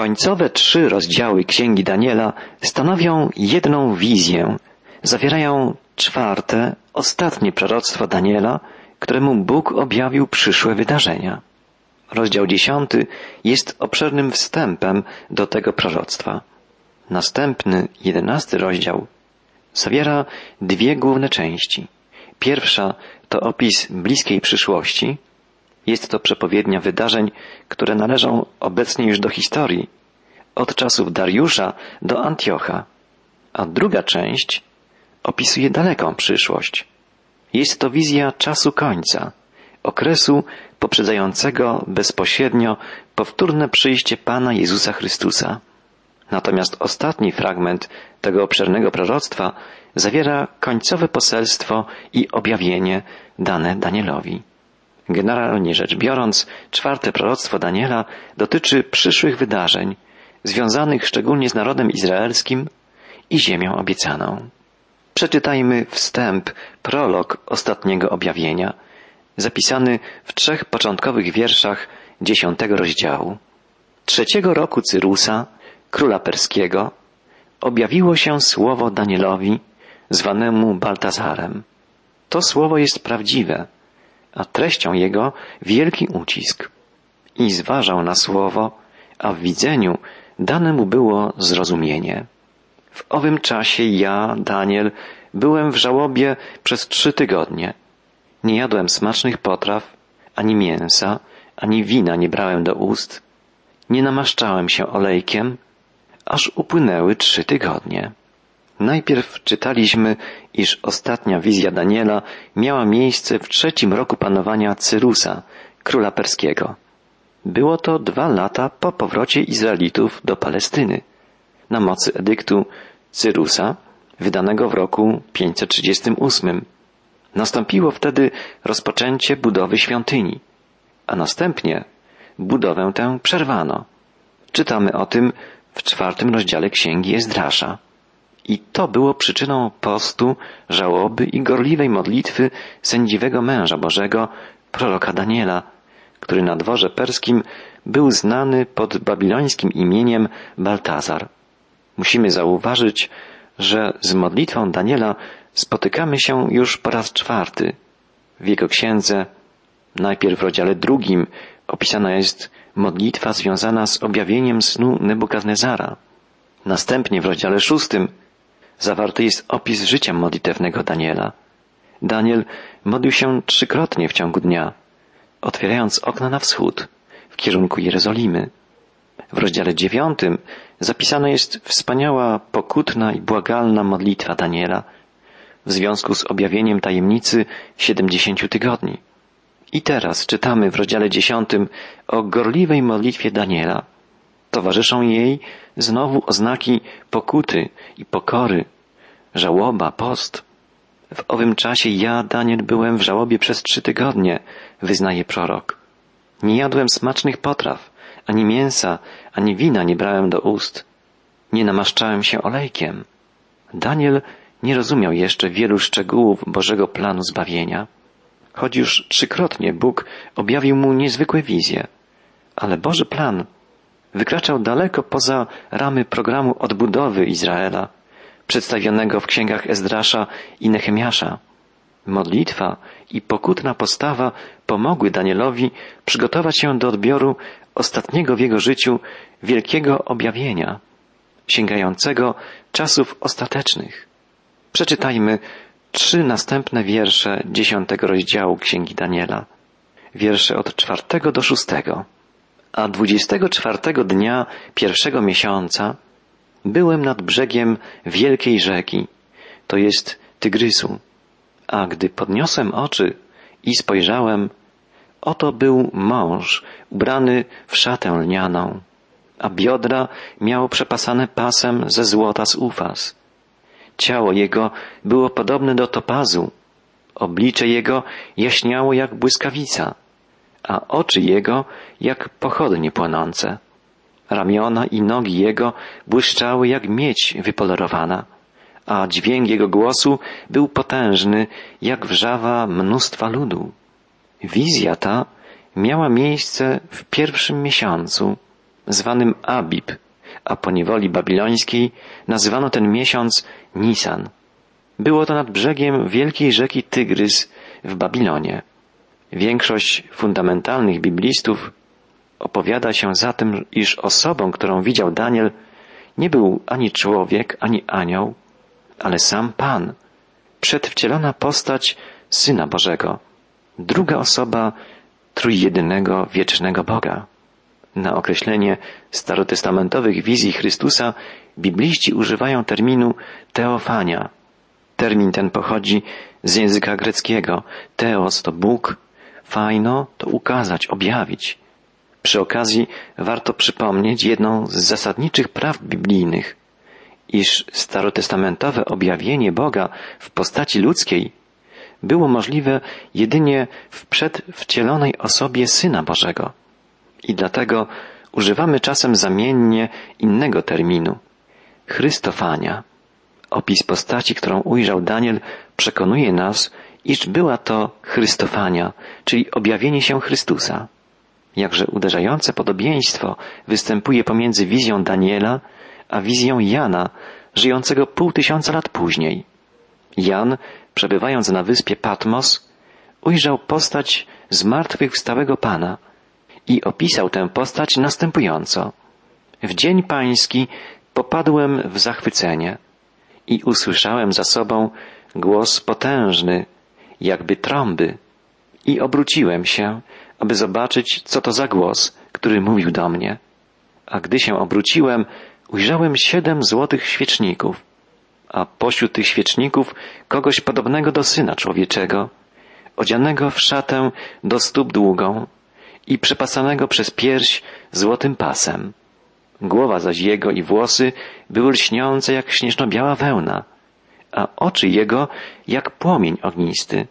Końcowe trzy rozdziały Księgi Daniela stanowią jedną wizję, zawierają czwarte, ostatnie proroctwo Daniela, któremu Bóg objawił przyszłe wydarzenia. Rozdział dziesiąty jest obszernym wstępem do tego proroctwa. Następny, jedenasty rozdział zawiera dwie główne części. Pierwsza to opis bliskiej przyszłości. Jest to przepowiednia wydarzeń, które należą obecnie już do historii, od czasów Dariusza do Antiocha. A druga część opisuje daleką przyszłość. Jest to wizja czasu końca, okresu poprzedzającego bezpośrednio powtórne przyjście Pana Jezusa Chrystusa. Natomiast ostatni fragment tego obszernego proroctwa zawiera końcowe poselstwo i objawienie dane Danielowi. Generalnie rzecz biorąc, czwarte proroctwo Daniela dotyczy przyszłych wydarzeń, związanych szczególnie z narodem izraelskim i ziemią obiecaną. Przeczytajmy wstęp, prolog ostatniego objawienia, zapisany w trzech początkowych wierszach dziesiątego rozdziału. Trzeciego roku Cyrusa, króla perskiego, objawiło się słowo Danielowi, zwanemu Baltazarem. To słowo jest prawdziwe, a treścią jego wielki ucisk. I zważał na słowo, a w widzeniu dane mu było zrozumienie. W owym czasie ja, Daniel, byłem w żałobie przez trzy tygodnie. Nie jadłem smacznych potraw, ani mięsa, ani wina nie brałem do ust. Nie namaszczałem się olejkiem, aż upłynęły trzy tygodnie. Najpierw czytaliśmy, iż ostatnia wizja Daniela miała miejsce w trzecim roku panowania Cyrusa, króla perskiego. Było to dwa lata po powrocie Izraelitów do Palestyny, na mocy edyktu Cyrusa, wydanego w roku 538. Nastąpiło wtedy rozpoczęcie budowy świątyni, a następnie budowę tę przerwano. Czytamy o tym w czwartym rozdziale księgi Ezdrasza. I to było przyczyną postu, żałoby i gorliwej modlitwy sędziwego męża Bożego, proroka Daniela, który na dworze perskim był znany pod babilońskim imieniem Baltazar. Musimy zauważyć, że z modlitwą Daniela spotykamy się już po raz czwarty. W jego księdze, najpierw w rozdziale drugim, opisana jest modlitwa związana z objawieniem snu Nebukadnezara. Następnie w rozdziale szóstym zawarty jest opis życia modlitewnego Daniela. Daniel modlił się trzykrotnie w ciągu dnia, otwierając okna na wschód, w kierunku Jerozolimy. W rozdziale dziewiątym zapisana jest wspaniała, pokutna i błagalna modlitwa Daniela w związku z objawieniem tajemnicy siedemdziesięciu tygodni. I teraz czytamy w rozdziale dziesiątym o gorliwej modlitwie Daniela. Towarzyszą jej znowu oznaki pokuty i pokory, żałoba, post. W owym czasie ja, Daniel, byłem w żałobie przez trzy tygodnie, wyznaje prorok. Nie jadłem smacznych potraw, ani mięsa, ani wina nie brałem do ust. Nie namaszczałem się olejkiem. Daniel nie rozumiał jeszcze wielu szczegółów Bożego planu zbawienia, choć już trzykrotnie Bóg objawił mu niezwykłe wizje. Ale Boży plan wykraczał daleko poza ramy programu odbudowy Izraela, przedstawionego w księgach Ezdrasza i Nehemiasza. Modlitwa i pokutna postawa pomogły Danielowi przygotować się do odbioru ostatniego w jego życiu wielkiego objawienia, sięgającego czasów ostatecznych. Przeczytajmy trzy następne wiersze dziesiątego rozdziału Księgi Daniela, wiersze od czwartego do szóstego. A dwudziestego czwartego dnia pierwszego miesiąca byłem nad brzegiem wielkiej rzeki, to jest Tygrysu, a gdy podniosłem oczy i spojrzałem, oto był mąż ubrany w szatę lnianą, a biodra miał przepasane pasem ze złota z ufas. Ciało jego było podobne do topazu, oblicze jego jaśniało jak błyskawica, a oczy jego jak pochodnie płonące. Ramiona i nogi jego błyszczały jak miedź wypolerowana, a dźwięk jego głosu był potężny jak wrzawa mnóstwa ludu. Wizja ta miała miejsce w pierwszym miesiącu, zwanym Abib, a po niewoli babilońskiej nazywano ten miesiąc Nisan. Było to nad brzegiem wielkiej rzeki Tygrys w Babilonie. Większość fundamentalnych biblistów opowiada się za tym, iż osobą, którą widział Daniel, nie był ani człowiek, ani anioł, ale sam Pan, przedwcielona postać Syna Bożego, druga osoba trójjedynego wiecznego Boga. Na określenie starotestamentowych wizji Chrystusa bibliści używają terminu teofania. Termin ten pochodzi z języka greckiego. Teos to Bóg, fajno to ukazać, objawić. Przy okazji warto przypomnieć jedną z zasadniczych praw biblijnych, iż starotestamentowe objawienie Boga w postaci ludzkiej było możliwe jedynie w przedwcielonej osobie Syna Bożego. I dlatego używamy czasem zamiennie innego terminu Chrystofania. Opis postaci, którą ujrzał Daniel, przekonuje nas, iż była to Chrystofania, czyli objawienie się Chrystusa. Jakże uderzające podobieństwo występuje pomiędzy wizją Daniela a wizją Jana, żyjącego pół tysiąca lat później. Jan, przebywając na wyspie Patmos, ujrzał postać zmartwychwstałego Pana i opisał tę postać następująco. W dzień pański popadłem w zachwycenie i usłyszałem za sobą głos potężny, jakby trąby, i obróciłem się, aby zobaczyć, co to za głos, który mówił do mnie. A gdy się obróciłem, ujrzałem siedem złotych świeczników, a pośród tych świeczników kogoś podobnego do syna człowieczego, odzianego w szatę do stóp długą i przepasanego przez pierś złotym pasem. Głowa zaś jego i włosy były lśniące jak śnieżno-biała wełna, a oczy jego jak płomień ognisty,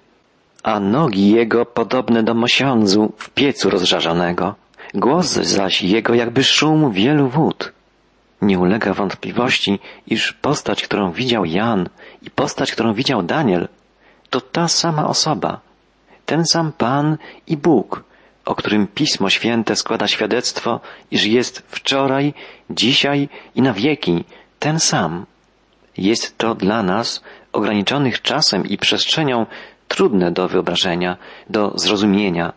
a nogi jego podobne do mosiądzu w piecu rozżarzonego, głos zaś jego jakby szum wielu wód. Nie ulega wątpliwości, iż postać, którą widział Jan i postać, którą widział Daniel, to ta sama osoba, ten sam Pan i Bóg, o którym Pismo Święte składa świadectwo, iż jest wczoraj, dzisiaj i na wieki ten sam. Jest to dla nas, ograniczonych czasem i przestrzenią, trudne do wyobrażenia, do zrozumienia,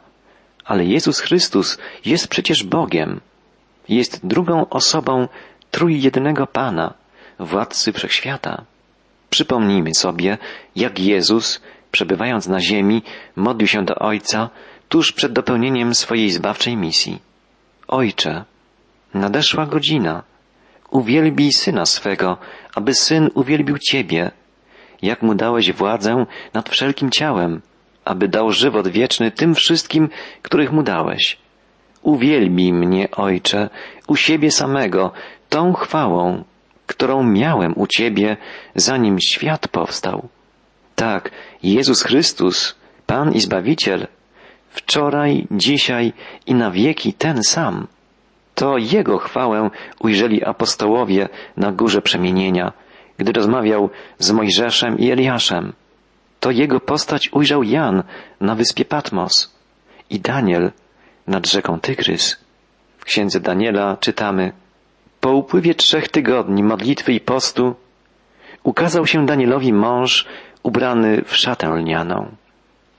ale Jezus Chrystus jest przecież Bogiem. Jest drugą osobą trójjednego Pana, władcy wszechświata. Przypomnijmy sobie, jak Jezus, przebywając na ziemi, modlił się do Ojca tuż przed dopełnieniem swojej zbawczej misji. Ojcze, nadeszła godzina. Uwielbij Syna swego, aby Syn uwielbił Ciebie, jak Mu dałeś władzę nad wszelkim ciałem, aby dał żywot wieczny tym wszystkim, których Mu dałeś. Uwielbij mnie, Ojcze, u siebie samego, tą chwałą, którą miałem u Ciebie, zanim świat powstał. Tak, Jezus Chrystus, Pan i Zbawiciel, wczoraj, dzisiaj i na wieki ten sam. To Jego chwałę ujrzeli apostołowie na górze przemienienia, gdy rozmawiał z Mojżeszem i Eliaszem. To Jego postać ujrzał Jan na wyspie Patmos i Daniel nad rzeką Tygrys. W księdze Daniela czytamy Po upływie trzech tygodni modlitwy i postu ukazał się Danielowi mąż ubrany w szatę lnianą.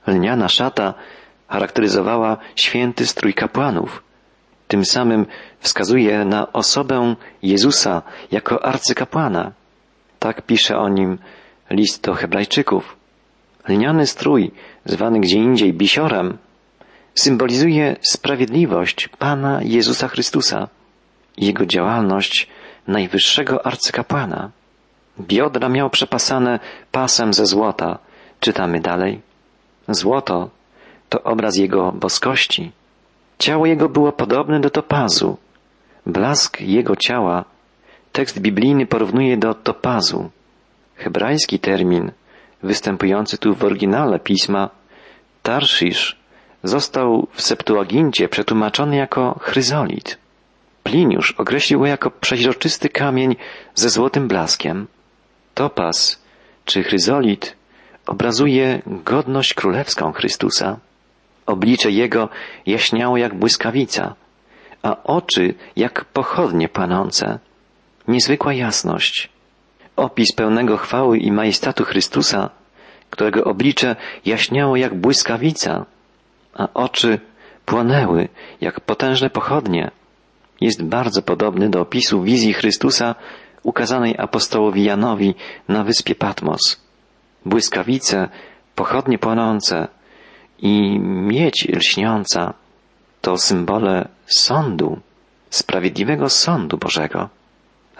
Lniana szata charakteryzowała święty strój kapłanów. Tym samym wskazuje na osobę Jezusa jako arcykapłana. Tak pisze o nim list do Hebrajczyków. Lniany strój, zwany gdzie indziej bisiorem, symbolizuje sprawiedliwość Pana Jezusa Chrystusa, Jego działalność najwyższego arcykapłana. Biodra miał przepasane pasem ze złota, czytamy dalej. Złoto to obraz Jego boskości. Ciało Jego było podobne do topazu. Blask Jego ciała tekst biblijny porównuje do topazu. Hebrajski termin występujący tu w oryginale pisma Tarszisz został w Septuagincie przetłumaczony jako chryzolit. Pliniusz określił go jako przeźroczysty kamień ze złotym blaskiem. Topaz czy chryzolit obrazuje godność królewską Chrystusa. Oblicze Jego jaśniało jak błyskawica, a oczy jak pochodnie płonące. Niezwykła jasność. Opis pełnego chwały i majestatu Chrystusa, którego oblicze jaśniało jak błyskawica, a oczy płonęły jak potężne pochodnie, jest bardzo podobny do opisu wizji Chrystusa ukazanej apostołowi Janowi na wyspie Patmos. Błyskawice, pochodnie płonące i miedź lśniąca to symbole sądu, sprawiedliwego sądu Bożego.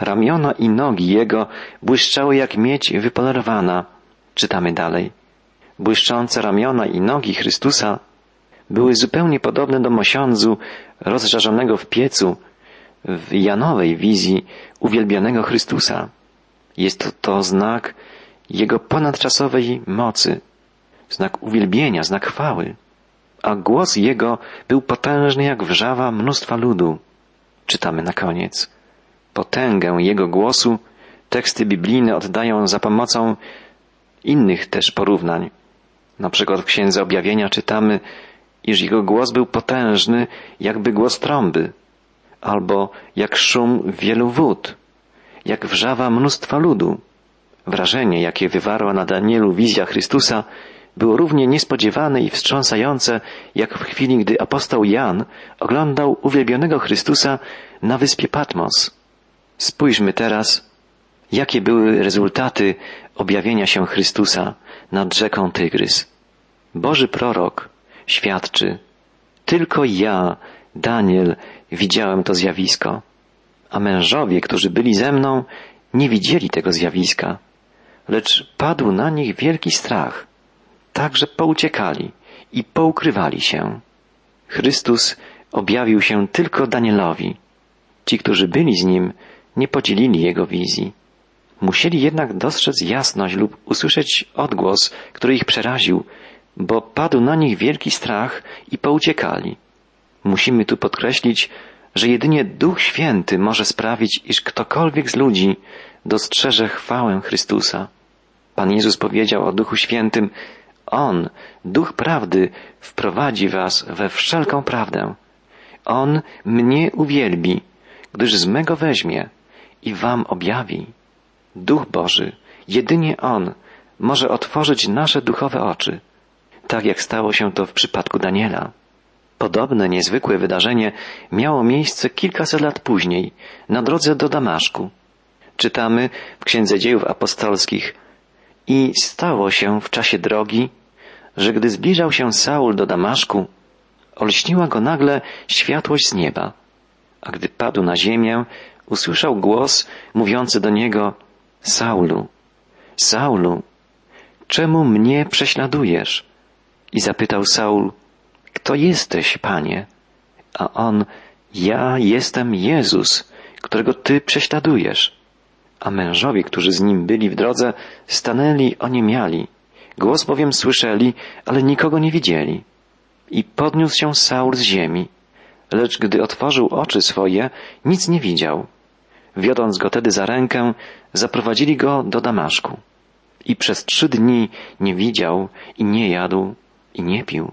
Ramiona i nogi Jego błyszczały jak miedź wypolerowana. Czytamy dalej. Błyszczące ramiona i nogi Chrystusa były zupełnie podobne do mosiądzu rozżarzonego w piecu w Janowej wizji uwielbianego Chrystusa. Jest to znak Jego ponadczasowej mocy, znak uwielbienia, znak chwały. A głos Jego był potężny jak wrzawa mnóstwa ludu. Czytamy na koniec. Potęgę Jego głosu teksty biblijne oddają za pomocą innych też porównań. Na przykład w Księdze Objawienia czytamy, iż Jego głos był potężny, jakby głos trąby albo jak szum wielu wód, jak wrzawa mnóstwa ludu. Wrażenie, jakie wywarła na Danielu wizja Chrystusa, było równie niespodziewane i wstrząsające, jak w chwili, gdy apostoł Jan oglądał uwielbionego Chrystusa na wyspie Patmos. Spójrzmy teraz, jakie były rezultaty objawienia się Chrystusa nad rzeką Tygrys. Boży prorok świadczy, tylko ja, Daniel, widziałem to zjawisko, a mężowie, którzy byli ze mną, nie widzieli tego zjawiska, lecz padł na nich wielki strach, tak że pouciekali i poukrywali się. Chrystus objawił się tylko Danielowi. Ci, którzy byli z nim, nie podzielili jego wizji. Musieli jednak dostrzec jasność lub usłyszeć odgłos, który ich przeraził, bo padł na nich wielki strach i pouciekali. Musimy tu podkreślić, że jedynie Duch Święty może sprawić, iż ktokolwiek z ludzi dostrzeże chwałę Chrystusa. Pan Jezus powiedział o Duchu Świętym, On, Duch Prawdy, wprowadzi was we wszelką prawdę. On mnie uwielbi, gdyż z mego weźmie i wam objawi. Duch Boży, jedynie On może otworzyć nasze duchowe oczy, tak jak stało się to w przypadku Daniela. Podobne niezwykłe wydarzenie miało miejsce kilkaset lat później, na drodze do Damaszku. Czytamy w Księdze Dziejów Apostolskich i stało się w czasie drogi, że gdy zbliżał się Saul do Damaszku, olśniła go nagle światłość z nieba, a gdy padł na ziemię, usłyszał głos mówiący do niego Saulu, Saulu, czemu mnie prześladujesz? I zapytał Saul, kto jesteś, Panie? A on, ja jestem Jezus, którego Ty prześladujesz. A mężowie, którzy z nim byli w drodze, stanęli oniemiali. Głos bowiem słyszeli, ale nikogo nie widzieli. I podniósł się Saul z ziemi, lecz gdy otworzył oczy swoje, nic nie widział. Wiodąc go tedy za rękę, zaprowadzili go do Damaszku. I przez trzy dni nie widział i nie jadł i nie pił.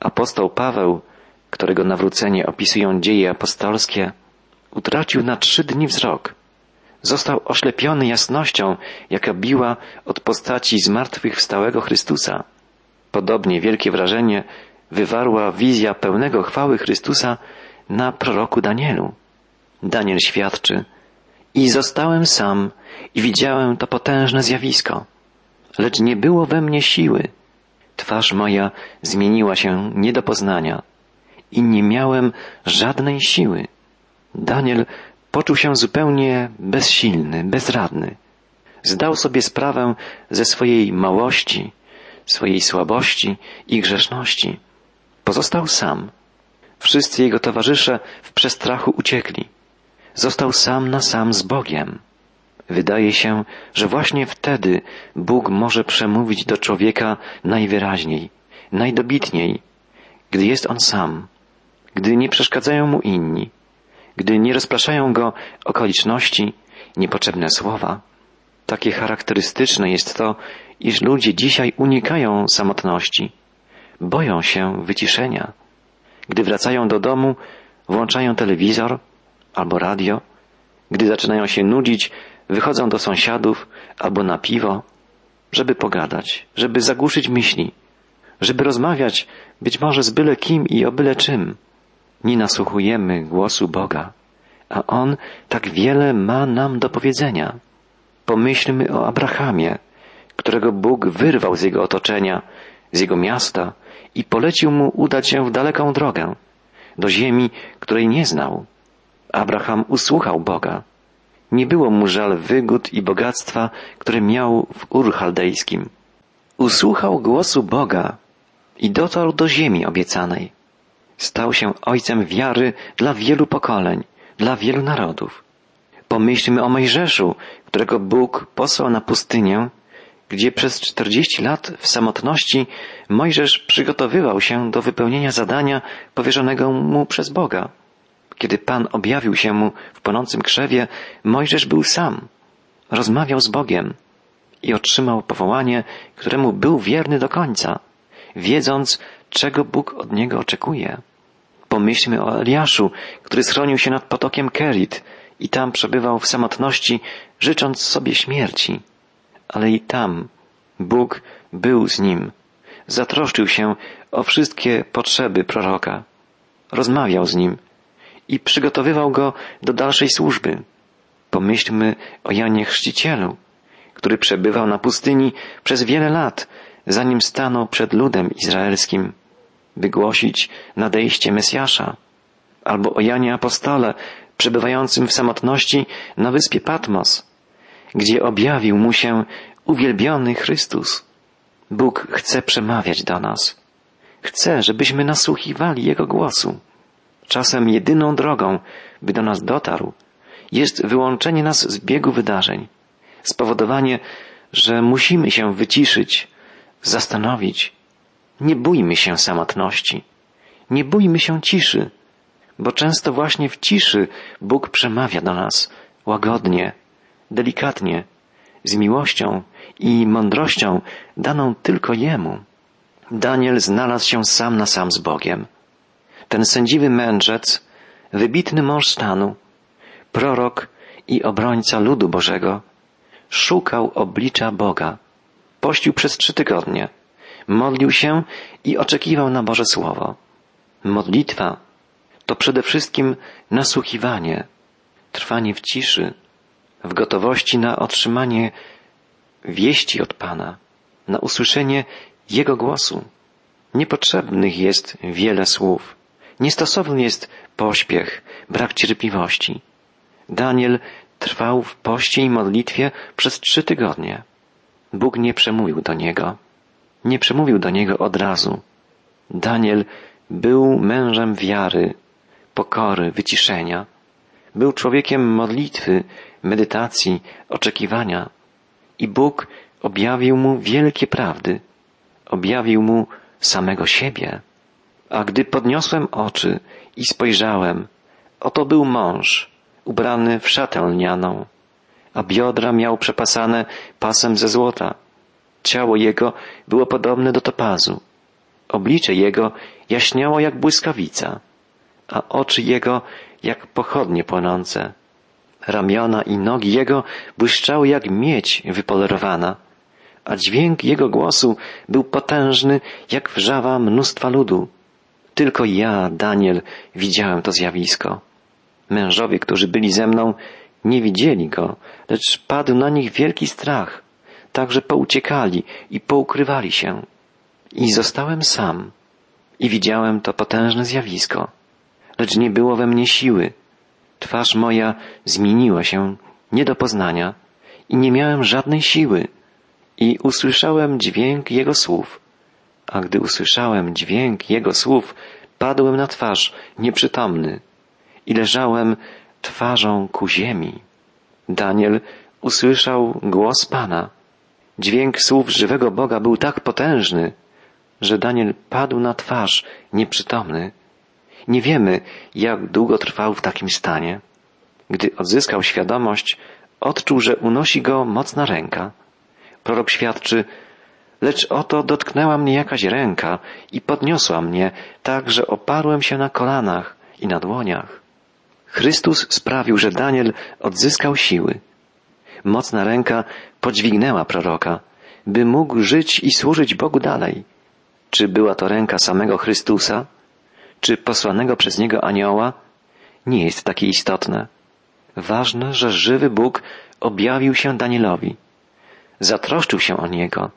Apostoł Paweł, którego nawrócenie opisują dzieje apostolskie, utracił na trzy dni wzrok. Został oślepiony jasnością, jaka biła od postaci zmartwychwstałego Chrystusa. Podobnie wielkie wrażenie wywarła wizja pełnego chwały Chrystusa na proroku Danielu. Daniel świadczy, i zostałem sam i widziałem to potężne zjawisko, lecz nie było we mnie siły, Twarz moja zmieniła się nie do poznania i nie miałem żadnej siły. Daniel poczuł się zupełnie bezsilny, bezradny. Zdał sobie sprawę ze swojej małości, swojej słabości i grzeszności. Pozostał sam. Wszyscy jego towarzysze w przestrachu uciekli. Został sam na sam z Bogiem. Wydaje się, że właśnie wtedy Bóg może przemówić do człowieka najwyraźniej, najdobitniej, gdy jest on sam, gdy nie przeszkadzają mu inni, gdy nie rozpraszają go okoliczności, niepotrzebne słowa. Takie charakterystyczne jest to, iż ludzie dzisiaj unikają samotności, boją się wyciszenia. Gdy wracają do domu, włączają telewizor albo radio, gdy zaczynają się nudzić, wychodzą do sąsiadów albo na piwo, żeby pogadać, żeby zagłuszyć myśli, żeby rozmawiać być może z byle kim i o byle czym. Nie nasłuchujemy głosu Boga, a On tak wiele ma nam do powiedzenia. Pomyślmy o Abrahamie, którego Bóg wyrwał z jego otoczenia, z jego miasta i polecił mu udać się w daleką drogę, do ziemi, której nie znał. Abraham usłuchał Boga. Nie było mu żal wygód i bogactwa, które miał w Ur Chaldejskim. Usłuchał głosu Boga i dotarł do ziemi obiecanej. Stał się ojcem wiary dla wielu pokoleń, dla wielu narodów. Pomyślmy o Mojżeszu, którego Bóg posłał na pustynię, gdzie przez czterdzieści lat w samotności Mojżesz przygotowywał się do wypełnienia zadania powierzonego mu przez Boga. Kiedy Pan objawił się mu w płonącym krzewie, Mojżesz był sam. Rozmawiał z Bogiem i otrzymał powołanie, któremu był wierny do końca, wiedząc, czego Bóg od niego oczekuje. Pomyślmy o Eliaszu, który schronił się nad potokiem Kerit i tam przebywał w samotności, życząc sobie śmierci. Ale i tam Bóg był z nim. Zatroszczył się o wszystkie potrzeby proroka. Rozmawiał z nim i przygotowywał go do dalszej służby. Pomyślmy o Janie Chrzcicielu, który przebywał na pustyni przez wiele lat, zanim stanął przed ludem izraelskim, by głosić nadejście Mesjasza, albo o Janie Apostole, przebywającym w samotności na wyspie Patmos, gdzie objawił mu się uwielbiony Chrystus. Bóg chce przemawiać do nas. Chce, żebyśmy nasłuchiwali Jego głosu. Czasem jedyną drogą, by do nas dotarł, jest wyłączenie nas z biegu wydarzeń, spowodowanie, że musimy się wyciszyć, zastanowić. Nie bójmy się samotności, nie bójmy się ciszy, bo często właśnie w ciszy Bóg przemawia do nas łagodnie, delikatnie, z miłością i mądrością daną tylko Jemu. Daniel znalazł się sam na sam z Bogiem. Ten sędziwy mędrzec, wybitny mąż stanu, prorok i obrońca ludu Bożego, szukał oblicza Boga. Pościł przez trzy tygodnie. Modlił się i oczekiwał na Boże Słowo. Modlitwa to przede wszystkim nasłuchiwanie, trwanie w ciszy, w gotowości na otrzymanie wieści od Pana, na usłyszenie Jego głosu. Niepotrzebnych jest wiele słów. Niestosowny jest pośpiech, brak cierpliwości. Daniel trwał w poście i modlitwie przez trzy tygodnie. Bóg nie przemówił do niego. Nie przemówił do niego od razu. Daniel był mężem wiary, pokory, wyciszenia. Był człowiekiem modlitwy, medytacji, oczekiwania. I Bóg objawił mu wielkie prawdy. Objawił mu samego siebie. A gdy podniosłem oczy i spojrzałem, oto był mąż, ubrany w szatę lnianą, a biodra miał przepasane pasem ze złota. Ciało jego było podobne do topazu. Oblicze jego jaśniało jak błyskawica, a oczy jego jak pochodnie płonące. Ramiona i nogi jego błyszczały jak miedź wypolerowana, a dźwięk jego głosu był potężny jak wrzawa mnóstwa ludu. Tylko ja, Daniel, widziałem to zjawisko. Mężowie, którzy byli ze mną, nie widzieli go, lecz padł na nich wielki strach, tak że pouciekali i poukrywali się. I zostałem sam i widziałem to potężne zjawisko, lecz nie było we mnie siły. Twarz moja zmieniła się nie do poznania i nie miałem żadnej siły. I usłyszałem dźwięk Jego słów. A gdy usłyszałem dźwięk Jego słów, padłem na twarz, nieprzytomny i leżałem twarzą ku ziemi. Daniel usłyszał głos Pana. Dźwięk słów żywego Boga był tak potężny, że Daniel padł na twarz, nieprzytomny. Nie wiemy, jak długo trwał w takim stanie. Gdy odzyskał świadomość, odczuł, że unosi go mocna ręka. Prorok świadczy, lecz oto dotknęła mnie jakaś ręka i podniosła mnie tak, że oparłem się na kolanach i na dłoniach. Chrystus sprawił, że Daniel odzyskał siły. Mocna ręka podźwignęła proroka, by mógł żyć i służyć Bogu dalej. Czy była to ręka samego Chrystusa, czy posłanego przez niego anioła, nie jest takie istotne. Ważne, że żywy Bóg objawił się Danielowi, zatroszczył się o niego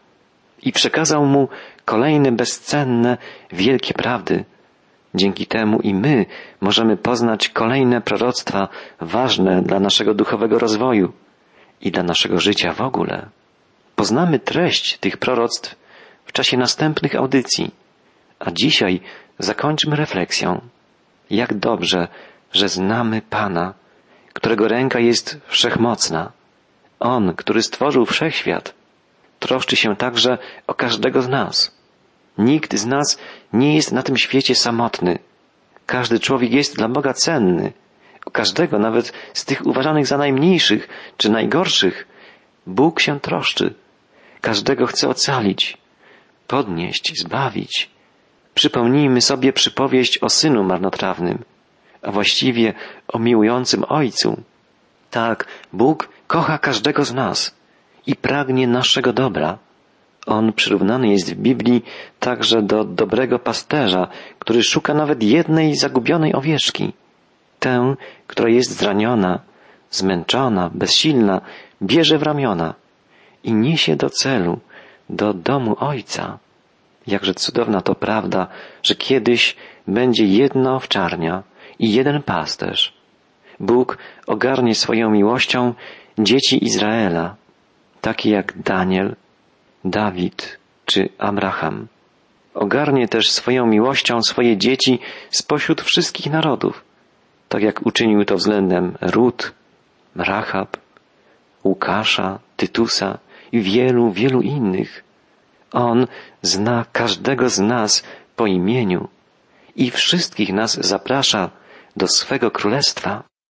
i przekazał mu kolejne bezcenne, wielkie prawdy. Dzięki temu i my możemy poznać kolejne proroctwa ważne dla naszego duchowego rozwoju i dla naszego życia w ogóle. Poznamy treść tych proroctw w czasie następnych audycji, a dzisiaj zakończmy refleksją. Jak dobrze, że znamy Pana, którego ręka jest wszechmocna. On, który stworzył wszechświat, troszczy się także o każdego z nas. Nikt z nas nie jest na tym świecie samotny. Każdy człowiek jest dla Boga cenny. Każdego, nawet z tych uważanych za najmniejszych czy najgorszych, Bóg się troszczy. Każdego chce ocalić, podnieść, zbawić. Przypomnijmy sobie przypowieść o synu marnotrawnym, a właściwie o miłującym ojcu. Tak, Bóg kocha każdego z nas i pragnie naszego dobra. On przyrównany jest w Biblii także do dobrego pasterza, który szuka nawet jednej zagubionej owieczki. Tę, która jest zraniona, zmęczona, bezsilna, bierze w ramiona i niesie do celu, do domu Ojca. Jakże cudowna to prawda, że kiedyś będzie jedna owczarnia i jeden pasterz. Bóg ogarnie swoją miłością dzieci Izraela, takie jak Daniel, Dawid czy Abraham. Ogarnie też swoją miłością swoje dzieci spośród wszystkich narodów, tak jak uczynił to względem Rut, Rahab, Łukasza, Tytusa i wielu, wielu innych. On zna każdego z nas po imieniu i wszystkich nas zaprasza do swego królestwa.